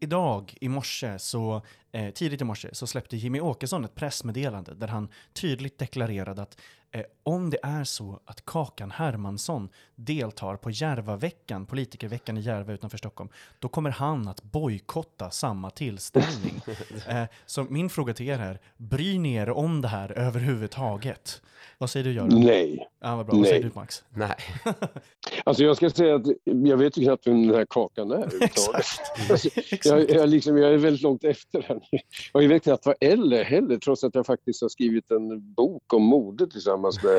Idag, i morse, så, eh, tidigt i morse, så släppte Jimmy Åkesson ett pressmeddelande där han tydligt deklarerade att eh, om det är så att Kakan Hermansson deltar på Järvaveckan, politikerveckan i Järva utanför Stockholm, då kommer han att bojkotta samma tillställning. eh, så min fråga till er är, bryr ni er om det här överhuvudtaget? Vad säger du Göran? Nej. Ja, vad bra. Vad Nej. säger du Max? Nej. Alltså jag ska säga att jag vet ju knappt vem den här kakan är. överhuvudtaget. Alltså, Exakt. jag, jag, liksom, jag är väldigt långt efter här nu. Jag vet knappt vad L är heller, trots att jag faktiskt har skrivit en bok om mode tillsammans med,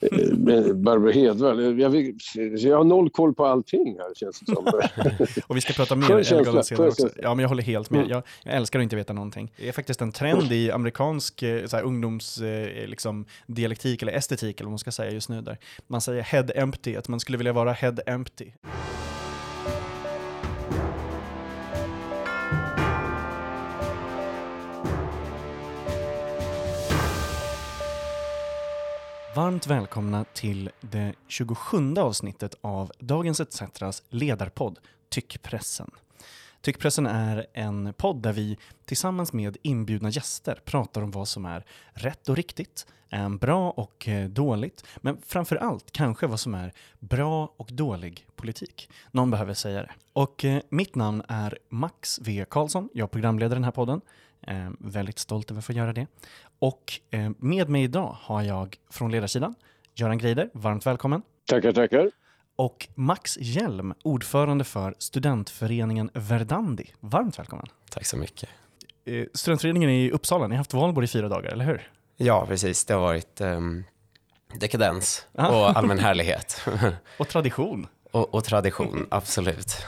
eh, med Barbro Hedvall. Jag, vet- jag har noll koll på allting här känns det som. Och vi ska prata mer känsla, senare också. Ja, men jag håller helt med. Mm. Jag, jag älskar att inte veta någonting. Det är faktiskt en trend i amerikansk eh, så här, ungdoms eh, liksom, dialektik eller estetik eller vad man ska säga just nu där. Man säger head empty, att man skulle vilja vara head empty. Varmt välkomna till det 27 avsnittet av Dagens ETCs ledarpodd Tyckpressen. Tyckpressen är en podd där vi tillsammans med inbjudna gäster pratar om vad som är rätt och riktigt, eh, bra och eh, dåligt, men framför allt kanske vad som är bra och dålig politik. Någon behöver säga det. Och eh, mitt namn är Max V. Karlsson, jag programleder den här podden. Eh, väldigt stolt över att få göra det. Och eh, med mig idag har jag från ledarsidan Göran Greider, varmt välkommen. tackar, tackar. Och Max Hjelm, ordförande för studentföreningen Verdandi. Varmt välkommen. Tack så mycket. Eh, studentföreningen är i Uppsala, ni har haft valborg i fyra dagar, eller hur? Ja, precis. Det har varit ehm, dekadens Ah. och allmän härlighet. Och tradition. och, och tradition, absolut.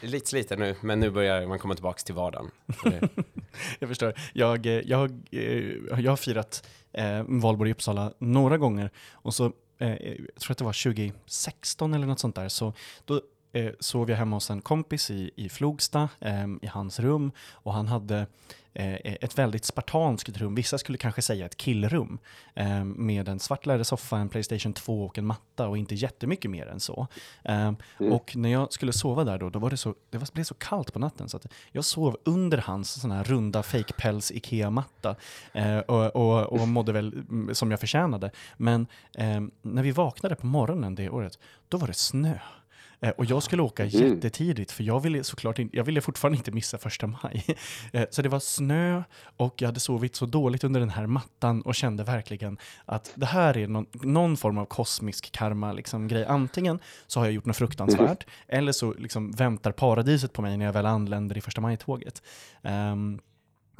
Lite sliten nu, men nu börjar man komma tillbaka till vardagen. Jag förstår. Jag, eh, jag, eh, jag har firat eh, valborg i Uppsala några gånger och så, eh, jag tror att det var 2016 eller något sånt där, så då eh, sov jag hemma hos en kompis i, i Flogsta, eh, i hans rum, och han hade eh, ett väldigt spartanskt rum, vissa skulle kanske säga ett killrum, eh, med en svart lädersoffa, en Playstation 2 och en matta och inte jättemycket mer än så. Eh, Och när jag skulle sova där då, då var det så, det var, blev så kallt på natten så att jag sov under hans sån här runda fake-päls Ikea-matta eh, och, och, och mådde väl mm, som jag förtjänade. Men eh, när vi vaknade på morgonen det året, då var det snö. Eh, Och jag skulle åka Mm. jättetidigt för jag ville såklart in, jag ville fortfarande inte missa första maj. Eh, Så det var snö och jag hade sovit så dåligt under den här mattan och kände verkligen att det här är någon, någon form av kosmisk karma liksom, grej. Antingen så har jag gjort något fruktansvärt eller så liksom väntar paradiset på mig när jag väl anländer i första maj-tåget. Ehm,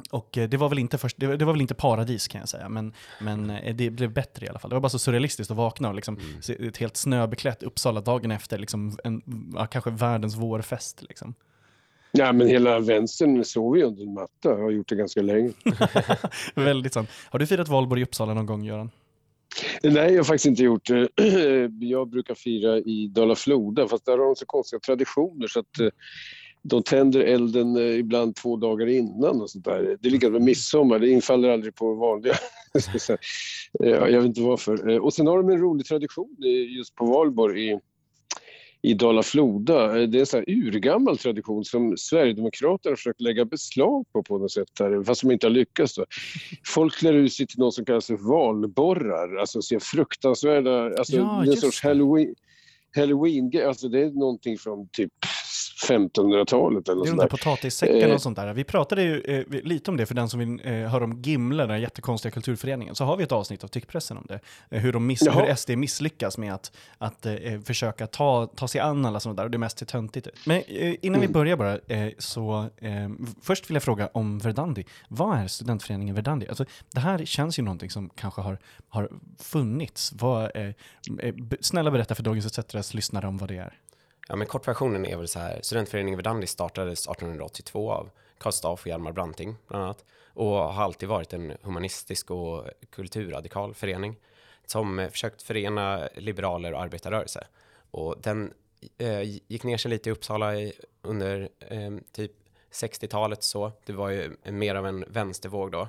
och eh, det var, väl inte först, det, var- väl inte paradis kan jag säga, men, men eh, det blev bättre i alla fall. Det var bara så surrealistiskt att vakna och liksom se ett helt snöbeklätt Uppsala dagen efter, liksom en, ja, kanske världens vårfest. Liksom. Ja, men hela vänstern sover ju under en matta och har gjort det ganska länge. Väldigt sant. Har du firat valborg i Uppsala någon gång, Göran? Nej, jag har faktiskt inte gjort det. Jag brukar fira i Dala-Floda, fast där har de så konstiga traditioner så att eh, de tänder elden eh, ibland två dagar innan och sånt där. Det är likadant med midsommar, det infaller aldrig på vanliga... eh, jag vet inte varför. Eh, Och sen har de en rolig tradition just på valborg i, i Dala-Floda. Det är en sån urgammal tradition som Sverigedemokraterna har försökt lägga beslag på på något sätt, här, fast de inte har lyckats. Då. Folk klär ut sig till något som kallas för valborrar, alltså ser fruktansvärda, alltså Ja, en sorts halloween, halloween alltså det är någonting från typ 1500-talet eller Det är de där potatissäckarna Eh. och sånt där. Vi pratade ju eh, lite om det för den som vill eh, höra om Gimle, den jättekonstiga kulturföreningen. Så har vi ett avsnitt av Tyckpressen om det. Eh, hur, de miss- Jaha. hur SD misslyckas med att, att eh, försöka ta, ta sig an alla sådana där och det mest är töntigt. Men eh, innan vi börjar bara, eh, så eh, först vill jag fråga om Verdandi. Vad är studentföreningen Verdandi? Alltså, det här känns ju någonting som kanske har, har funnits. Vad, eh, eh, snälla berätta för Dagens ETCs lyssnare om vad det är. Ja, men kortversionen är väl så här. Studentföreningen Verdandi startades 1882 av Karl Staff och Hjalmar Branting bland annat och har alltid varit en humanistisk och kulturradikal förening som eh, försökt förena liberaler och arbetarrörelse. Och den eh, gick ner sig lite i Uppsala i, under eh, typ 60-talet så. Det var ju mer av en vänstervåg då.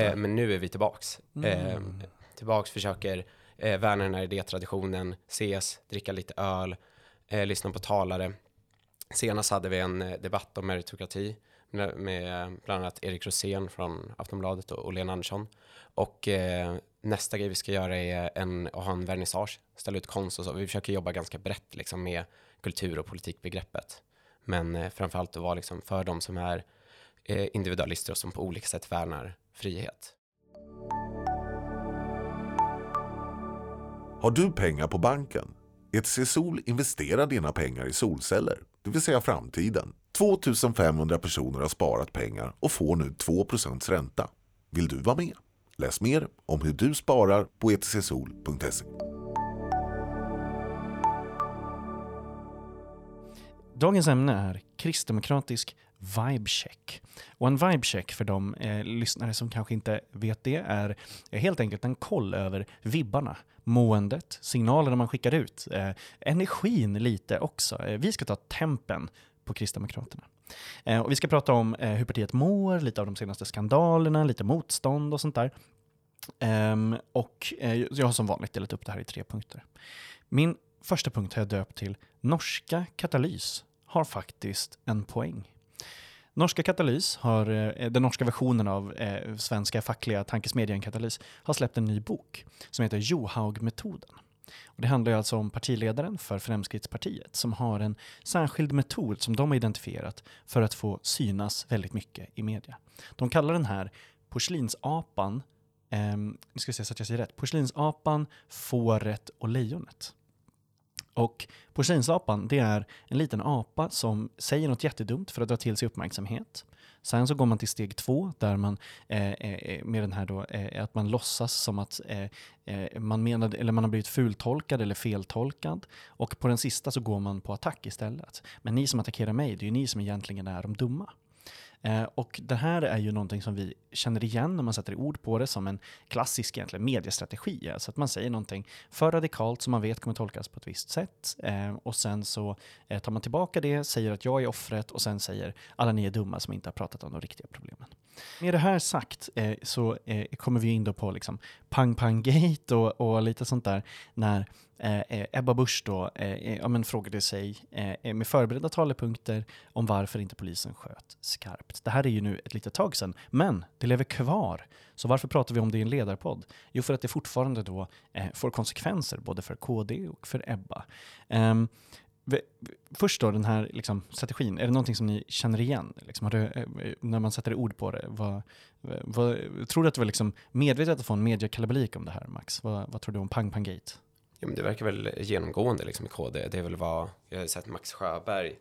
Eh, men nu är vi tillbaks. Eh, Mm. tillbaks försöker eh, värna den här idétraditionen, ses, dricka lite öl, eh, lyssna på talare, Senast hade vi en eh, debatt om meritokrati med, med eh, bland annat Erik Rosén från Aftonbladet och, och Lena Andersson. Och eh, nästa grej vi ska göra är en, att ha en vernissage, ställa ut konst och så. Vi försöker jobba ganska brett liksom, med kultur och politikbegreppet. Men eh, framförallt att vara liksom, för de som är eh, individualister och som på olika sätt värnar frihet. Har du pengar på banken? ETC Sol investerar dina pengar i solceller, det vill säga framtiden. 2500 personer har sparat pengar och får nu 2% ränta. Vill du vara med? Läs mer om hur du sparar på etcsol.se. Dagens ämne är kristdemokratisk vibecheck. Och en vibecheck för de eh, lyssnare som kanske inte vet det är helt enkelt en koll över vibbarna, måendet, signalerna man skickar ut, eh, energin lite också. Eh, vi ska ta tempen på Kristdemokraterna. Eh, och vi ska prata om eh, hur partiet mår, lite av de senaste skandalerna, lite motstånd och sånt där. Um, och eh, jag har som vanligt delat upp det här i tre punkter. Min första punkt har jag döpt till Norska Katalys har faktiskt en poäng. Norska Katalys, har, eh, den norska versionen av eh, svenska fackliga tankesmedjan Katalys, har släppt en ny bok som heter Johaug-metoden. Och det handlar alltså om partiledaren för Fremskrittspartiet som har en särskild metod som de har identifierat för att få synas väldigt mycket i media. De kallar den här porslinsapan, eh, nu ska jag se så att jag säger rätt, porslinsapan, fåret och lejonet. Och porslinsapan, det är en liten apa som säger något jättedumt för att dra till sig uppmärksamhet. Sen så går man till steg två där man eh, eh med den här då, eh, att man låtsas som att eh, eh man, menade, eller man har blivit fultolkad eller feltolkad. Och på den sista så går man på attack istället. Men ni som attackerar mig, det är ju ni som egentligen är de dumma. Eh, och det här är ju någonting som vi känner igen när man sätter ord på det som en klassisk egentligen mediestrategi. Alltså att man säger någonting för radikalt som man vet kommer tolkas på ett visst sätt eh, och sen så eh, tar man tillbaka det, säger att jag är offret och sen säger alla ni är dumma som inte har pratat om de riktiga problemen. Med det här sagt eh, så eh, kommer vi in då på liksom pang pang gate och, och lite sånt där när Eh, eh, Ebba Busch då eh, eh ja, men frågade sig eh, eh, med förberedda talepunkter om varför inte polisen sköt skarpt. Det här är ju nu ett litet tag sedan, men det lever kvar. Så varför pratar vi om det i en ledarpodd? Jo, för att det fortfarande då eh, får konsekvenser både för KD och för Ebba. Ehm, först då, den här liksom, strategin, är det någonting som ni känner igen? Liksom, du, eh, när man sätter ord på det, vad, vad, tror du att det var liksom medvetet att få en mediekalabalik om det här, Max? Vad, vad tror du om Pang Pang Gate? Ja, men det verkar väl genomgående liksom, i KD. Det är väl vad jag har sett Max Sjöberg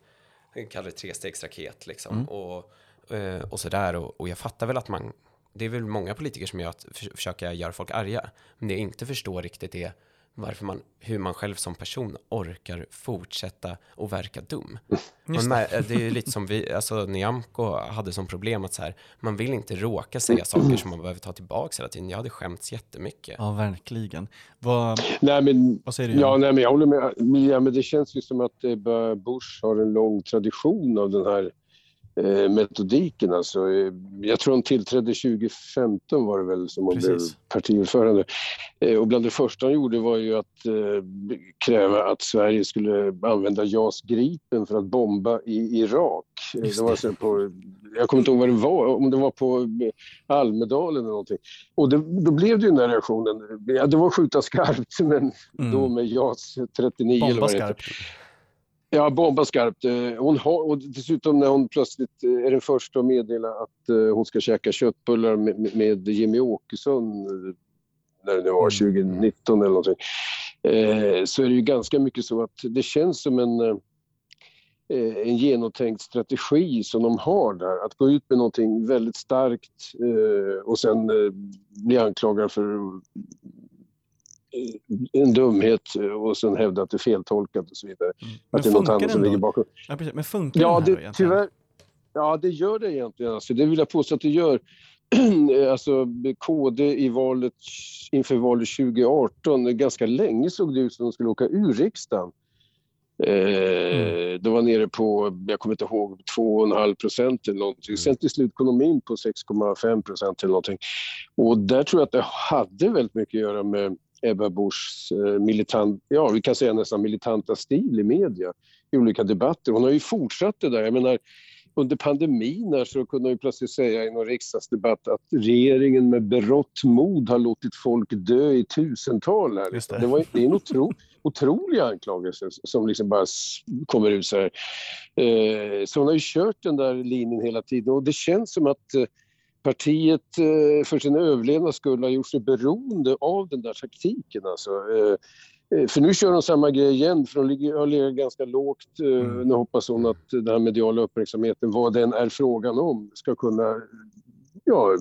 kallar det trestegsraket liksom. Mm. Och, eh, och sådär. Och, och jag fattar väl att man, det är väl många politiker som gör att försöka göra folk arga. Men det jag inte förstår riktigt är varför man, hur man själv som person orkar fortsätta och verka dum. Man, det är ju lite som vi, alltså Nyamko hade som problem att så här, man vill inte råka säga saker som man behöver ta tillbaka hela tiden. Jag hade skämts jättemycket. Ja, verkligen. Vad, nej, men, vad säger du? Ja, nej, men jag håller med. Ja, men det känns ju som att eh, Bush har en lång tradition av den här eh, metodiken. Alltså, eh, jag tror han tillträdde 2015 var det väl som han blev partiordförande. Eh, och bland det första han gjorde var ju att eh, kräva att Sverige skulle använda JAS Gripen för att bomba i Irak. Det. var så på, jag kommer inte ihåg vad det var, om det var på Almedalen eller någonting. Och det, då blev det ju den där reaktionen. Ja, det var skjuta skarpt, men mm. då med JAS 39 bomba eller vad det skarpt. Ja, bomba skarpt. Eh, hon har, och dessutom när hon plötsligt eh, är den första att meddela att eh, hon ska käka köttbullar med, med Jimmy Åkesson när det var 2019 mm. eller någonting, så är det ju ganska mycket så att det känns som en, en genomtänkt strategi som de har där. Att gå ut med någonting väldigt starkt och sen bli anklagad för en dumhet och sen hävda att det är feltolkat och så vidare. Mm. Att det är något annat som ligger bakom. Ja, precis. Men funkar ja, det här det, tyvärr, Ja, det gör det egentligen. Alltså, det vill jag påstå att det gör. alltså KD i valet, inför valet 2018, ganska länge såg det ut som de skulle åka ur riksdagen. Eh, mm. De var nere på, jag kommer inte ihåg, 2,5 procent eller någonting. Mm. Sen till slut kom de in på 6,5 procent eller någonting. Och där tror jag att det hade väldigt mycket att göra med Ebba Buschs eh, militant, ja vi kan säga nästan militanta stil i media i olika debatter. Hon har ju fortsatt det där. Jag menar, under pandemin här så kunde hon ju plötsligt säga i någon riksdagsdebatt att regeringen med berått mod har låtit folk dö i tusental. Här. Det. det. var det är en otro, otrolig anklagelse som liksom bara kommer ut så här. Eh, så hon har ju kört den där linjen hela tiden och det känns som att eh, partiet eh, för sin överlevnads skull har gjort sig beroende av den där taktiken. Alltså. Eh, Eh, för nu kör de samma grej igen, för de ligger, har legat ganska lågt. Mm. Nu hoppas hon att den här mediala uppmärksamheten, vad den är frågan om, ska kunna ja,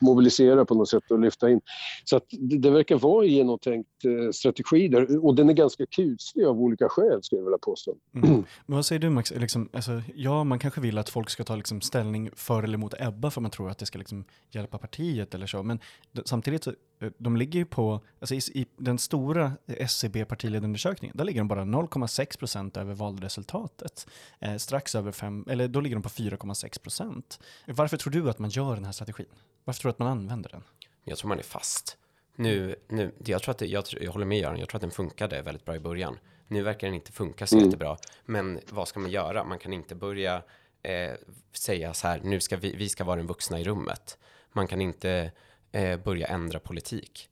mobilisera på något sätt och lyfta in. Så att det, verkar vara en genomtänkt eh, strategi där och den är ganska kuslig av olika skäl skulle jag vilja påstå. Mm. Men vad säger du Max, liksom, alltså, ja man kanske vill att folk ska ta liksom, ställning för eller emot Ebba för man tror att det ska liksom, hjälpa partiet eller så, men samtidigt så de ligger ju på, alltså i, i den stora SCB partiledarundersökningen, där ligger de bara 0,6 procent över valresultatet. Eh, strax över 5, eller då ligger de på 4,6 procent. Varför tror du att man gör den här strategin? Varför tror du att man använder den? Jag tror man är fast. Nu, nu, jag, tror att det, jag, jag håller med Göran, jag tror att den funkade väldigt bra i början. Nu verkar den inte funka så mm. jättebra. Men vad ska man göra? Man kan inte börja eh, säga så här, nu ska vi, vi ska vara den vuxna i rummet. Man kan inte eh, börja ändra politik.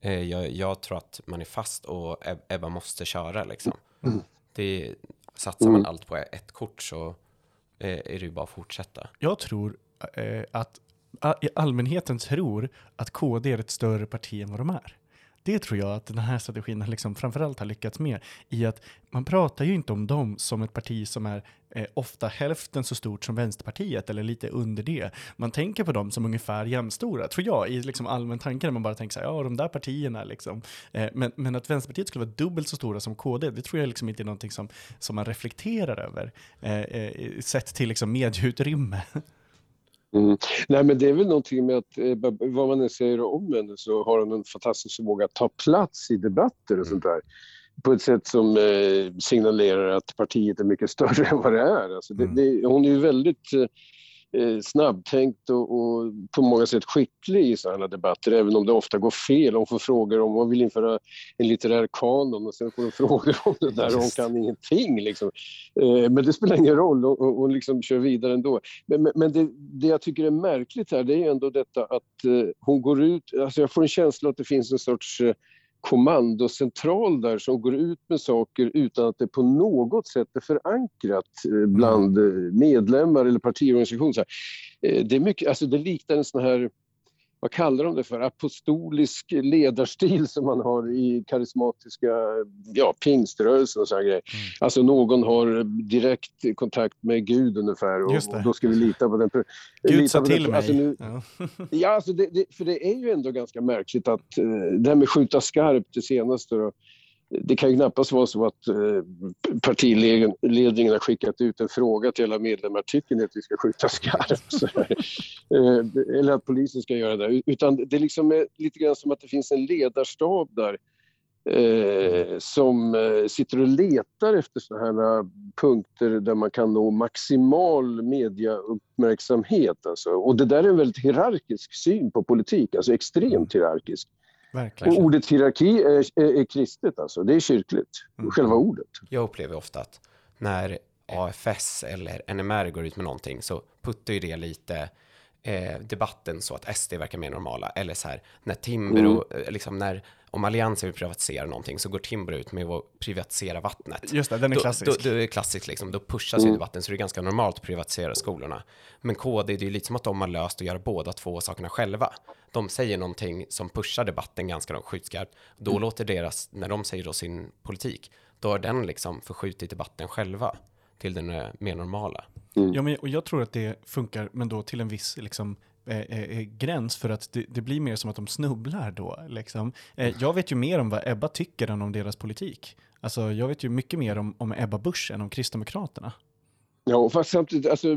Eh, jag, jag, tror att man är fast och Ebba måste köra liksom. Mm. Det, satsar man mm. allt på ett kort så eh, är det ju bara att fortsätta. Jag tror eh, att allmänheten tror att KD är ett större parti än vad de är. Det tror jag att den här strategin liksom framförallt har lyckats med. I att man pratar ju inte om dem som ett parti som är eh, ofta hälften så stort som Vänsterpartiet eller lite under det. Man tänker på dem som ungefär jämstora, tror jag, i liksom allmän tanke när man bara tänker så här, ja de där partierna liksom. Eh, men, men att Vänsterpartiet skulle vara dubbelt så stora som KD, det tror jag liksom inte är någonting som, som man reflekterar över, eh, eh sett till liksom medieutrymme. Mm. Nej men det är väl någonting med att eh, vad man än säger om henne så har hon en fantastisk förmåga att ta plats i debatter och sånt där. På ett sätt som eh, signalerar att partiet är mycket större än vad det är. Alltså det, mm. det, hon är ju väldigt eh, snabbtänkt och, och, på många sätt skicklig i sådana debatter, även om det ofta går fel. Hon får frågor om hon vill införa en litterär kanon och sen får hon frågor om det där och hon kan ingenting. Liksom. Eh, men det spelar ingen roll, hon liksom kör vidare ändå. Men, men, men det, det, jag tycker är märkligt här, det är ändå detta att eh, hon går ut, alltså jag får en känsla att det finns en sorts eh, kommandocentral där som går ut med saker utan att det på något sätt är förankrat eh, bland mm. eh, medlemmar eller partiorganisationer. Eh, det, är mycket, alltså det liknar en sån här vad kallar de det för, apostolisk ledarstil som man har i karismatiska ja, pingströrelsen och sådana grejer. Mm. Alltså någon har direkt kontakt med Gud ungefär och, och då ska vi lita på den. Gud sa till mig. Alltså nu, ja, ja alltså det, det, för det är ju ändå ganska märkligt att uh, det här med skjuta skarpt det senaste då, det kan ju knappast vara så att eh, partiledningen har skickat ut en fråga till alla medlemmar, tycker ni att vi ska skjuta skarpt? Eh, eller att polisen ska göra det. Utan det är liksom lite grann som att det finns en ledarstab där eh, som sitter och letar efter sådana här punkter där man kan nå maximal mediauppmärksamhet. Alltså. Och det där är en väldigt hierarkisk syn på politik, alltså extremt hierarkisk. Verkligen. Och ordet hierarki är, är, är kristet, alltså. det är kyrkligt, mm. själva ordet. Jag upplever ofta att när AFS eller NMR går ut med någonting så puttar ju det lite eh, debatten så att SD verkar mer normala. Eller så här, när Timbro, mm. Eh, liksom när, om Alliansen vill privatisera någonting så går Timbro ut med att privatisera vattnet. Just det, den är klassisk. Då, då, då är klassisk liksom, då pushas mm. ju debatten så det är ganska normalt att privatisera skolorna. Men KD, det är ju lite som att de har löst att göra båda två sakerna själva. De säger någonting som pushar debatten ganska skjutskarpt. Då mm. låter deras, när de säger då sin politik, då har den liksom förskjutit debatten själva till den eh, mer normala. Mm. Ja, men, och jag tror att det funkar, men då till en viss liksom, eh, eh, eh, gräns för att det, det, blir mer som att de snubblar då. Liksom. Eh, jag vet ju mer om vad Ebba tycker än om deras politik. Alltså, jag vet ju mycket mer om, om Ebba Busch än om Kristdemokraterna. Ja, fast samtidigt, alltså,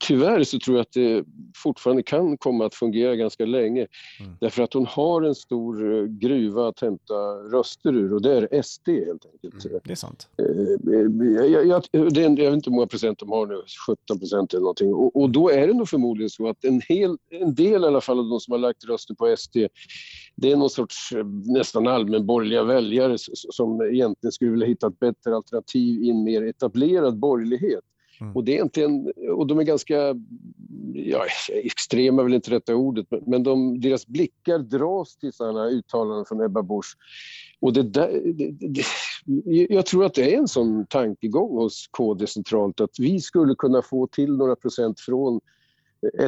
tyvärr så tror jag att det fortfarande kan komma att fungera ganska länge. Mm. Därför att hon har en stor eh, gruva att hämta röster ur och det är SD helt enkelt. Mm, det är sant. Eh, jag, jag, det är, jag vet inte hur många procent de har nu, 17 procent eller någonting. Och, och, då är det nog förmodligen så att en, hel, en del i alla fall av de som har lagt röster på SD, det är någon sorts eh, nästan allmänborgerliga väljare som egentligen skulle vilja hitta ett bättre alternativ i en mer etablerad borgerlighet. Mm. Och, det är egentligen, och de är ganska, ja, extrema är väl inte rätta ordet, men de, deras blickar dras till sådana uttalanden från Ebba Busch. Och det där, det, det, jag tror att det är en sån tankegång hos KD centralt att vi skulle kunna få till några procent från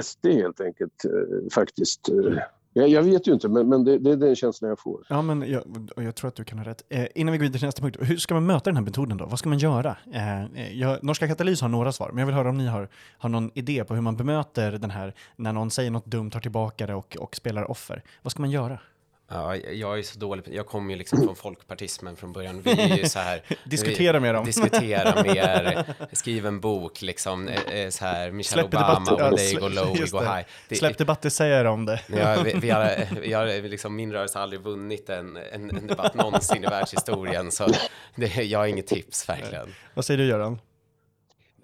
SD helt enkelt, eh, faktiskt. Jag, jag, vet ju inte, men, men det, det, är den känslan jag får. Ja, men jag, jag tror att du kan ha rätt. Eh, innan vi går vidare till nästa punkt, hur ska man möta den här metoden då? Vad ska man göra? Eh, eh, jag, Norska Katalys har några svar, men jag vill höra om ni har, har någon idé på hur man bemöter den här, när någon säger något dumt, tar tillbaka det och, och spelar offer. Vad ska man göra? Ja, jag är så dålig. Jag kommer ju liksom från folkpartismen från början. Vi är ju så här. diskutera med dem. Diskutera mer, skriv en bok liksom. Eh, eh, så här, Michelle Släpp Obama, debatter, one day go low, we go high. Det, Släpp debatter säger om det. Ja, vi, vi har, vi har liksom, min rörelse har aldrig vunnit en, en, en debatt någonsin i världshistorien. Så det, jag har inget tips verkligen. Vad säger du Göran?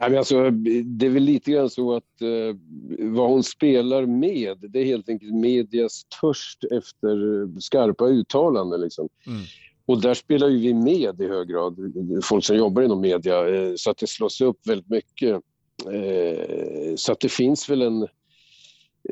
Nej, men alltså, det är väl lite grann så att eh, vad hon spelar med, det är helt enkelt medias törst efter skarpa uttalanden. Liksom. Mm. Och där spelar ju vi med i hög grad, folk som jobbar inom media, eh, så att det slås upp väldigt mycket. Eh, så att det finns väl en...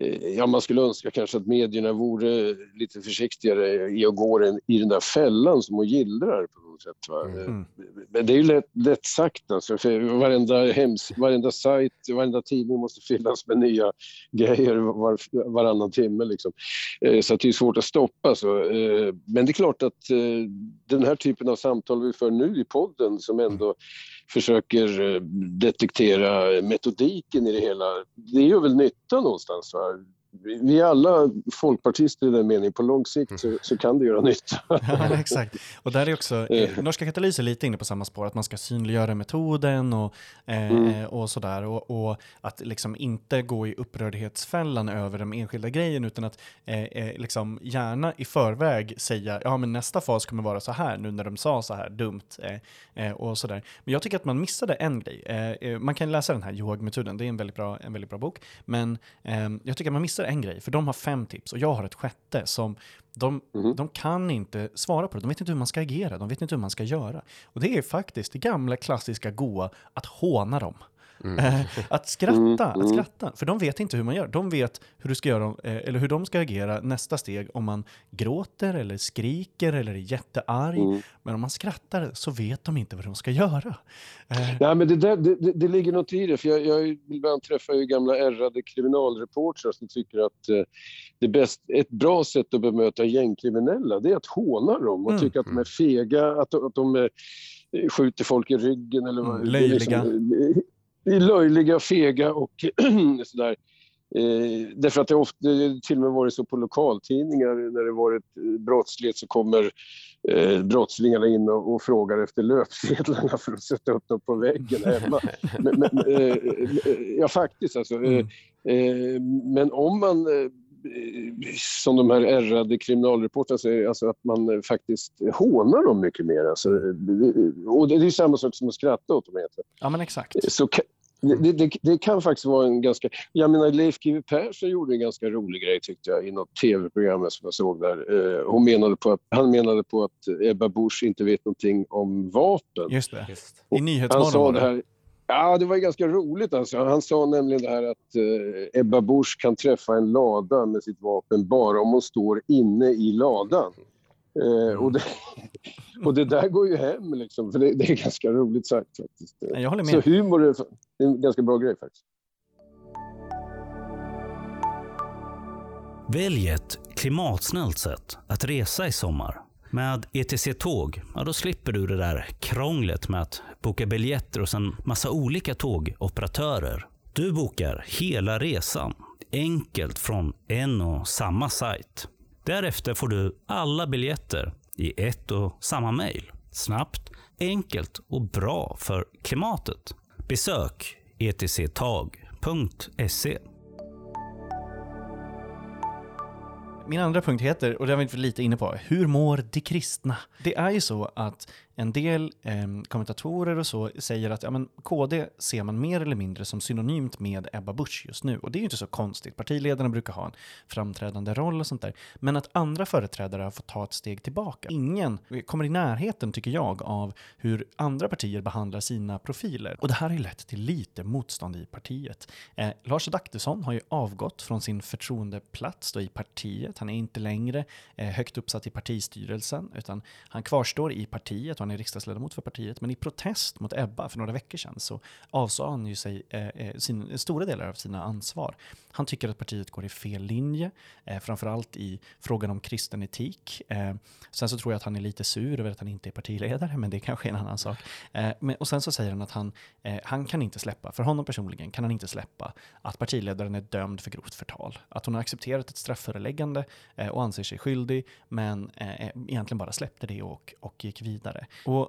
Eh, ja, man skulle önska kanske att medierna vore lite försiktigare i att gå i den där fällan som hon gillrar något sätt. Va? Mm. mm. Men det är ju lätt, lätt sagt alltså, för varenda, hems, varenda sajt, varenda tidning måste fyllas med nya grejer var, varannan timme. Liksom. Eh, så det är svårt att stoppa. Så. Eh, men det är klart att eh, den här typen av samtal vi för nu i podden som ändå mm. försöker detektera metodiken i det hela, det gör väl nytta någonstans. Va? Vi är alla folkpartister i den meningen. På lång sikt så, så kan det göra nytta. ja, exakt. Och där är också, eh, Norska Katalys är lite inne på samma spår, att man ska synliggöra metoden och, eh, mm. och sådär. Och, och, att liksom inte gå i upprördhetsfällan över de enskilda grejerna, utan att eh, eh, liksom gärna i förväg säga, ja men nästa fas kommer vara så här, nu när de sa så här dumt eh, eh, och sådär. Men jag tycker att man missade en grej. man kan läsa den här Johag-metoden, det är en väldigt bra, en väldigt bra bok. Men jag tycker att man missade en grej, för de har fem tips och jag har ett sjätte som de, mm. de kan inte svara på det. De vet inte hur man ska agera, de vet inte hur man ska göra. Och det är faktiskt det gamla klassiska goa att håna dem. Mm. Eh, att skratta, mm. att mm. skratta. För de vet inte hur man gör. De vet hur, du ska göra, eh, eller hur de ska agera nästa steg om man gråter eller skriker eller är jättearg. Mm. Men om man skrattar så vet de inte vad de ska göra. Eh. Nej, men det, där, det, det, det ligger något i det. För jag, jag ibland träffar ju gamla ärrade kriminalreportrar som tycker att det bäst, ett bra sätt att bemöta gängkriminella det är att håna dem och mm. tycka att de är fega, att, att de skjuter folk i ryggen eller mm, löjliga. Liksom, löjliga, fega och sådär. Eh, därför att det ofta till och med varit så på lokaltidningar när det varit eh, brottslighet så kommer eh, brottslingarna in och, och, frågar efter löpsedlarna för att sätta upp dem på väggen hemma. men, men eh, eh, ja, faktiskt alltså. Mm. Eh, men om man som de här ärrade kriminalreportrarna säger, alltså att man faktiskt hånar dem mycket mer. Alltså, och det är samma sak som att skratta åt dem egentligen. Ja men exakt. Så, det, det, det, kan faktiskt vara en ganska... Jag menar Leif GW Persson gjorde en ganska rolig grej tyckte jag i något tv-program som jag såg där. Eh, hon menade på att, han menade på att Ebba Busch inte vet någonting om vapen. Just det, Just. i Nyhetsmorgon var det. Här, Ja, det var ganska roligt alltså. Han sa nämligen det här att eh, Ebba Busch kan träffa en lada med sitt vapen bara om hon står inne i ladan. Eh, och, det, och det där går ju hem liksom, för det, det är ganska roligt sagt faktiskt. Jag håller med. Så humor är en ganska bra grej faktiskt. Välj ett klimatsnällt sätt att resa i sommar. Med ETC Tåg, ja då slipper du det där krånglet med att boka biljetter hos en massa olika tågoperatörer. Du bokar hela resan, enkelt från en och samma sajt. Därefter får du alla biljetter i ett och samma mejl. Snabbt, enkelt och bra för klimatet. Besök etctag.se Min andra punkt heter, och det har vi lite inne på, hur mår de kristna? Det är ju så att en del eh, kommentatorer och så säger att ja, men KD ser man mer eller mindre som synonymt med Ebba Busch just nu. Och det är ju inte så konstigt. Partiledarna brukar ha en framträdande roll och sånt där. Men att andra företrädare har fått ta ett steg tillbaka. Ingen kommer i närheten, tycker jag, av hur andra partier behandlar sina profiler. Och det här har ju lett till lite motstånd i partiet. Eh, Lars Adaktusson har ju avgått från sin förtroendeplats då i partiet. Han är inte längre eh, högt uppsatt i partistyrelsen, utan han kvarstår i partiet fortfarande han är riksdagsledamot för partiet. Men i protest mot Ebba för några veckor sedan så avsade han ju sig eh, eh, sin, stora delar av sina ansvar. Han tycker att partiet går i fel linje, eh, framförallt i frågan om kristen etik. Eh, sen så tror jag att han är lite sur över att han inte är partiledare, men det är kanske är en annan sak. Eh, men, och sen så säger han att han, eh, han kan inte släppa, för honom personligen kan han inte släppa att partiledaren är dömd för grovt förtal. Att hon har accepterat ett straffföreläggande eh, och anser sig skyldig, men eh, eh, egentligen bara släppte det och, och gick vidare. Och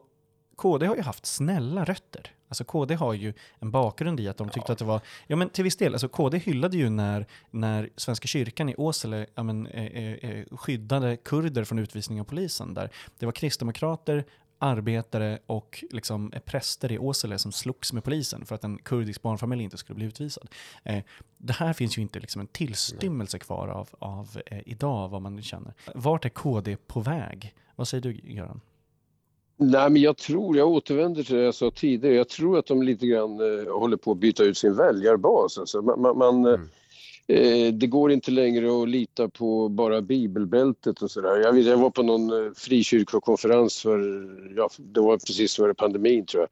KD har ju haft snälla rötter. Alltså KD har ju en bakgrund i att de tyckte ja. att det var, ja men till viss del, alltså KD hyllade ju när, när Svenska kyrkan i Åsele ja, men, eh, eh, eh skyddade kurder från utvisning av polisen där. Det var kristdemokrater, arbetare och liksom präster i Åsele som slogs med polisen för att en kurdisk barnfamilj inte skulle bli utvisad. Eh, det här finns ju inte liksom en tillstymmelse kvar av, av eh, idag, vad man känner. Vart är KD på väg? Vad säger du, Göran? Nej, men jag tror, jag återvänder till det jag sa tidigare, jag tror att de lite grann eh, håller på att byta ut sin väljarbas. Alltså, man, man eh, mm. eh, det går inte längre att lita på bara bibelbältet och sådär. Jag, jag var på någon eh, frikyrkokonferens för, ja, det var precis före pandemin tror jag.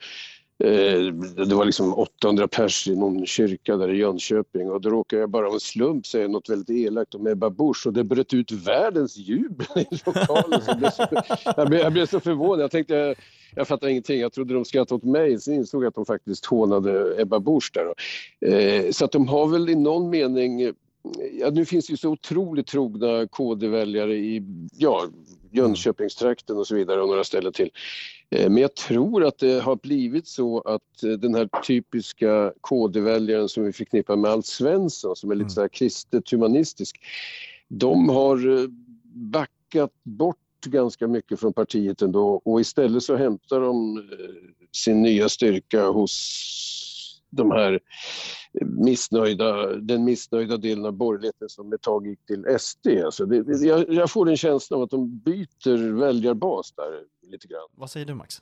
Eh, det var liksom 800 pers i någon kyrka där i Jönköping och då råkade jag bara av en slump säga något väldigt elakt om Ebba Busch och det bröt ut världens jubel i lokalen. jag, blev så, jag, blev, jag blev så förvånad. Jag tänkte, jag, jag fattade ingenting. Jag trodde de skrattade åt mig, sen insåg jag att de faktiskt hånade Ebba Busch där. Eh, så att de har väl i någon mening Ja, nu finns det ju så otroligt trogna KD-väljare i ja, Jönköpingstrakten och så vidare och några ställen till. Eh, men jag tror att det har blivit så att eh, den här typiska KD-väljaren som vi förknippar med Alf Svensson som är lite mm. så här kristet humanistisk. De har eh, backat bort ganska mycket från partiet ändå och istället så hämtar de sin nya styrka hos de här missnöjda, den missnöjda delen av borgerligheten som ett tag gick till SD. Alltså det, jag, jag får en känsla av att de byter väljarbas där lite grann. Vad säger du Max?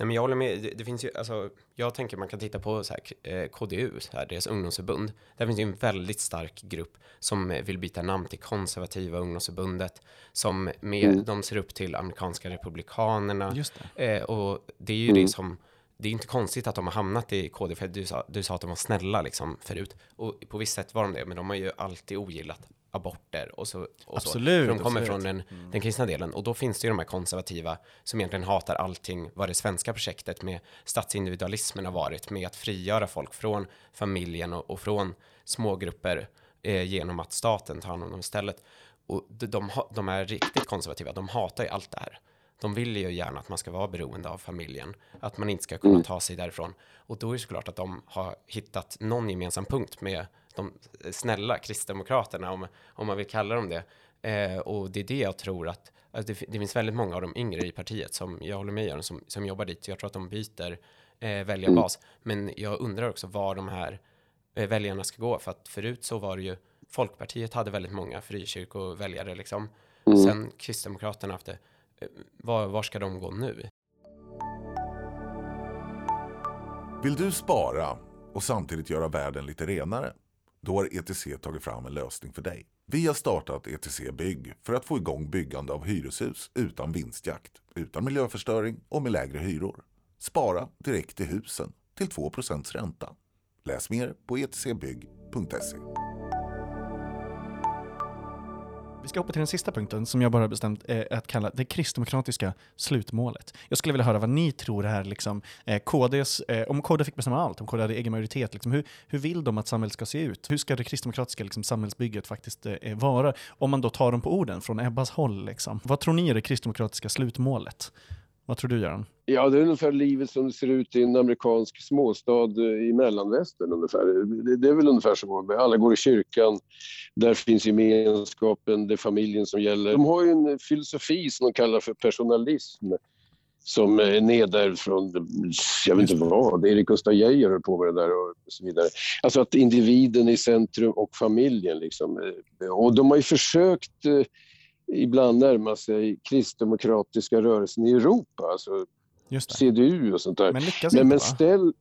Nej, men jag håller med. Det, det, finns ju, alltså, jag tänker man kan titta på så här, eh, KDU, så här, deras ungdomsförbund. Där finns ju en väldigt stark grupp som vill byta namn till konservativa ungdomsförbundet. Som med, mm. de ser upp till amerikanska republikanerna. Just det. Eh, och det är ju mm. det som det är inte konstigt att de har hamnat i KD, för du sa, du sa att de var snälla liksom förut. Och på visst sätt var de det, men de har ju alltid ogillat aborter och så. Och absolut. Så. De kommer absolut. från den, mm. den kristna delen och då finns det ju de här konservativa som egentligen hatar allting vad det svenska projektet med statsindividualismen har varit med att frigöra folk från familjen och, och från smågrupper eh, genom att staten tar hand om dem istället. Och de, de, de är riktigt konservativa, de hatar ju allt det här. De vill ju gärna att man ska vara beroende av familjen, att man inte ska kunna mm. ta sig därifrån. Och då är det såklart att de har hittat någon gemensam punkt med de snälla kristdemokraterna, om, om man vill kalla dem det. Eh, och det är det jag tror att, alltså det, det, finns väldigt många av de yngre i partiet som jag håller med om, som, som jobbar dit. Jag tror att de byter eh, väljarbas. Mm. Men jag undrar också var de här eh, väljarna ska gå, för att förut så var det ju Folkpartiet hade väldigt många frikyrkoväljare liksom. Mm. Sen Kristdemokraterna haft det var, var ska de gå nu? Vill du spara och samtidigt göra världen lite renare? Då har ETC tagit fram en lösning för dig. Vi har startat ETC Bygg för att få igång byggande av hyreshus utan vinstjakt, utan miljöförstöring och med lägre hyror. Spara direkt i husen till 2% ränta. Läs mer på etcbygg.se. Ska hoppa till den sista punkten som jag bara bestämt eh, att kalla det kristdemokratiska slutmålet. Jag skulle vilja höra vad ni tror är liksom, eh, KDs, eh, om KD fick bestämma allt, om KD hade egen majoritet, liksom, hur, hur vill de att samhället ska se ut? Hur ska det kristdemokratiska liksom, samhällsbygget faktiskt eh, eh vara? Om man då tar dem på orden från Ebbas håll. Liksom. Vad tror ni är det kristdemokratiska slutmålet? Vad tror du Göran? Ja, det är ungefär livet som det ser ut i en amerikansk småstad eh, i mellanvästern ungefär. Det, det är väl ungefär så. Alla går i kyrkan, där finns gemenskapen, det är familjen som gäller. De har ju en filosofi som de kallar för personalism. som är nedärvd från, jag vet inte vad, Erik Gustaf Geijer höll på med det där och så vidare. Alltså att individen i centrum och familjen liksom. Och de har ju försökt eh, ibland närma sig kristdemokratiska rörelsen i Europa, alltså CDU och sånt där. Men lyckas men, inte, men ställ,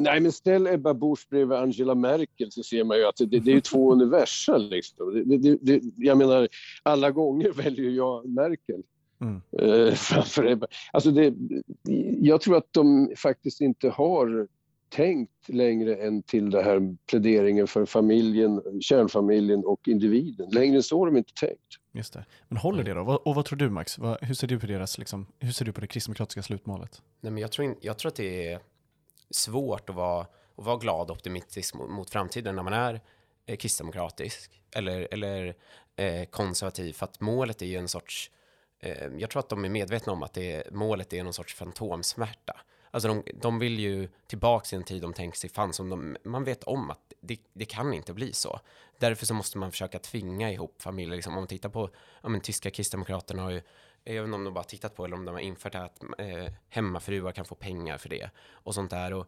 Nej, men ställ Ebba Busch bredvid Angela Merkel så ser man ju att det, det är två universal. Liksom. Det, det, jag menar, alla gånger väljer jag Merkel. Mm. Eh, framför Ebba. Alltså det, jag tror att de faktiskt inte har tänkt längre än till det här pläderingen för familjen, kärnfamiljen och individen. Längre än så har de inte tänkt. Just det. Men håller det då? Och vad tror du Max? Hur ser du på, deras, liksom, hur ser du på det kristdemokratiska slutmålet? Nej, men jag, tror in, jag tror att det är svårt att vara, att vara glad och optimistisk mot, mot framtiden när man är eh, kristdemokratisk eller, eller eh, konservativ. För att målet är ju en sorts, eh, jag tror att de är medvetna om att det, målet är någon sorts fantomsmärta. Alltså de, de vill ju tillbaka i en tid de tänker sig fanns, som de, man vet om att det, det, kan inte bli så. Därför så måste man försöka tvinga ihop familjer. Liksom, om man tittar på, ja men tyska kristdemokraterna har ju jag vet inte om de bara tittat på eller om de har infört det att eh, hemmafruar kan få pengar för det och sånt där. Och,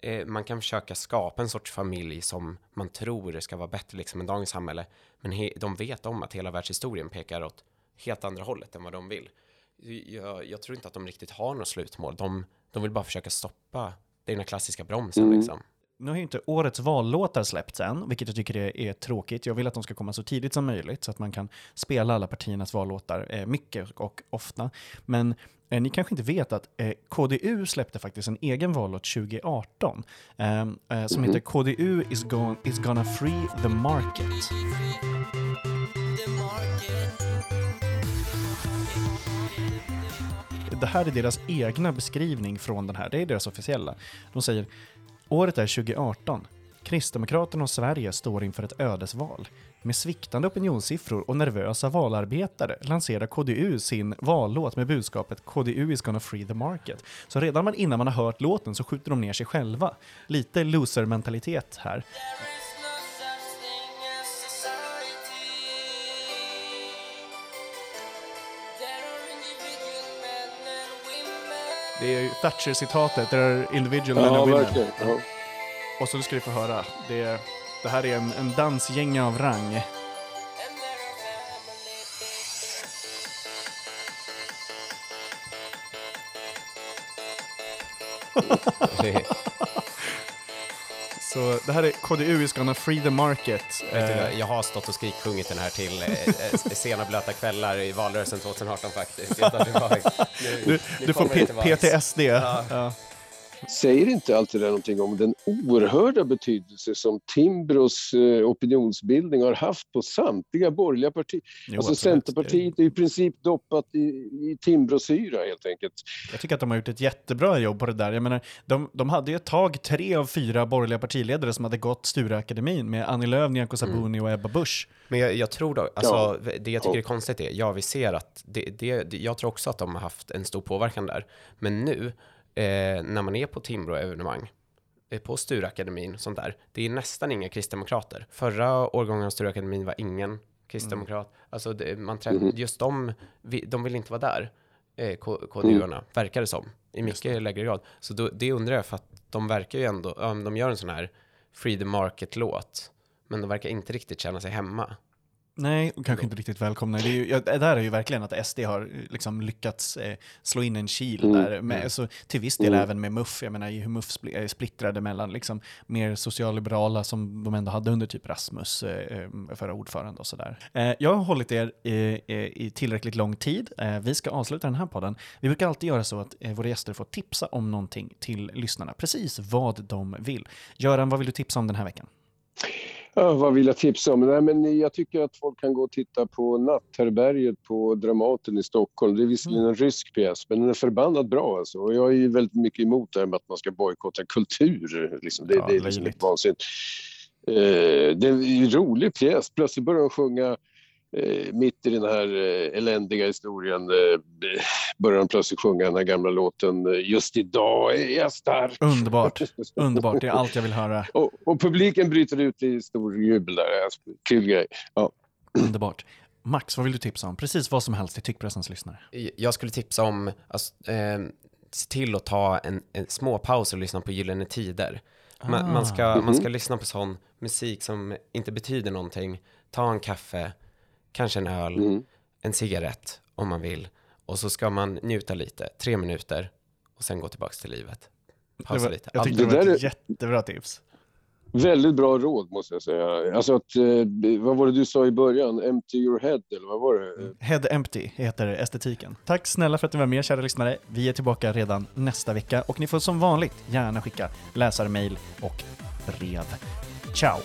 eh, man kan försöka skapa en sorts familj som man tror ska vara bättre liksom än dagens samhälle. Men de vet om att hela världshistorien pekar åt helt andra hållet än vad de vill. Jag, jag tror inte att de riktigt har något slutmål. De, de vill bara försöka stoppa den klassiska bromsen. Mm. Liksom nu har ju inte årets vallåtar släppts än, vilket jag tycker är, är, tråkigt. Jag vill att de ska komma så tidigt som möjligt så att man kan spela alla partiernas vallåtar eh, mycket och ofta. Men eh, ni kanske inte vet att eh, KDU släppte faktiskt en egen vallåt 2018 eh, eh, som heter KDU is, go is gonna free the market. Det här är deras egna beskrivning från den här, det är deras officiella. De säger Året är 2018. Kristdemokraterna och Sverige står inför ett ödesval. Med sviktande opinionssiffror och nervösa valarbetare lanserar KDU sin vallåt med budskapet KDU is gonna free the market. Så redan innan man har hört låten så skjuter de ner sig själva. Lite loser-mentalitet här. Det är Thatcher-citatet, are individual men ja, and women. Verkligen. Ja. Och så ska du få höra, det, det här är en, en dansgänga av rang. Så det här är KDU is gonna free the market. Du, jag har stått och skriksjungit den här till eh, eh sena blöta kvällar i valrörelsen 2018 faktiskt. nu, du, du får PTSD. Ja. Ja. Säger inte alltid det någonting om den oerhörda betydelse som Timbros eh, opinionsbildning har haft på samtliga borgerliga partier? Jo, alltså Centerpartiet är i princip doppat i, i Timbrosyra helt enkelt. Jag tycker att de har gjort ett jättebra jobb på det där. Jag menar, de, de hade ju ett tag tre av fyra borgerliga partiledare som hade gått Stureakademin med Annie Lööf, Nyamko Sabuni mm. och Ebba Busch. Men jag, jag tror då, alltså, ja. det jag tycker är konstigt är, ja vi ser att, det, det, jag tror också att de har haft en stor påverkan där. Men nu, eh, när man är på Timbro-evenemang, eh, på Stureakademin och sånt där, det är nästan inga kristdemokrater. Förra årgången av Stureakademin var ingen kristdemokrat. Mm. Alltså det, man träff, mm. just de, de vill inte vara där, eh, KDU-arna, mm. verkar det som, i mycket lägre grad. Så då, det undrar jag, för att de verkar ju ändå, de gör en sån här Free the Market-låt, men de verkar inte riktigt känna sig hemma. Nej, och kanske inte riktigt välkomna. Det, är ju, ja, där är ju verkligen att SD har liksom lyckats eh, slå in en kil mm. där. Med, mm. så, till viss del mm. även med MUF. Jag menar, hur MUF är splittrade mellan liksom, mer socialliberala som de ändå hade under typ Rasmus, eh, eh förra ordförande och sådär. Eh, jag har hållit er i, i tillräckligt lång tid. Eh, vi ska avsluta den här podden. Vi brukar alltid göra så att eh, våra gäster får tipsa om någonting till lyssnarna. Precis vad de vill. Göran, vad vill du tipsa om den här veckan? Ja, vad vill jag tipsa om? Nej, men jag tycker att folk kan gå och titta på Natthärbärget på Dramaten i Stockholm. Det är visserligen en rysk pjäs, men den är förbannat bra. Alltså. Och jag är väldigt mycket emot det här med att man ska bojkotta kultur. Liksom. Det, ja, det är liksom vansinnigt. Eh, det är en rolig pjäs. Plötsligt börjar de sjunga eh, mitt i den här eh, eländiga historien eh, börjar han plötsligt sjunga den här gamla låten Just idag är jag stark. Underbart, underbart. Det är allt jag vill höra. Och, och publiken bryter ut i stor jubel där. Kul grej. Ja. Underbart. Max, vad vill du tipsa om? Precis vad som helst till Tyckpressens lyssnare. Jag skulle tipsa om, alltså, eh, se till att ta en, en små paus och lyssna på Gyllene Tider. Man, man, ska, man ska lyssna på sån musik som inte betyder någonting. Ta en kaffe, kanske en öl, Mm. en cigarett om man vill. Och så ska man njuta lite, tre minuter och sen gå tillbaka till livet. Det Pausa var, lite. jag tyckte det var där ett är- jättebra tips. Väldigt bra råd måste jag säga. Alltså att, eh, vad var det du sa i början? Empty your head, eller vad var det? Head Empty heter estetiken. Tack snälla för att ni var med kära lyssnare. Vi är tillbaka redan nästa vecka och ni får som vanligt gärna skicka läsarmail och brev. Ciao!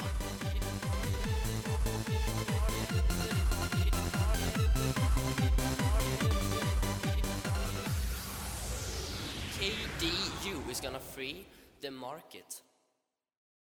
The market.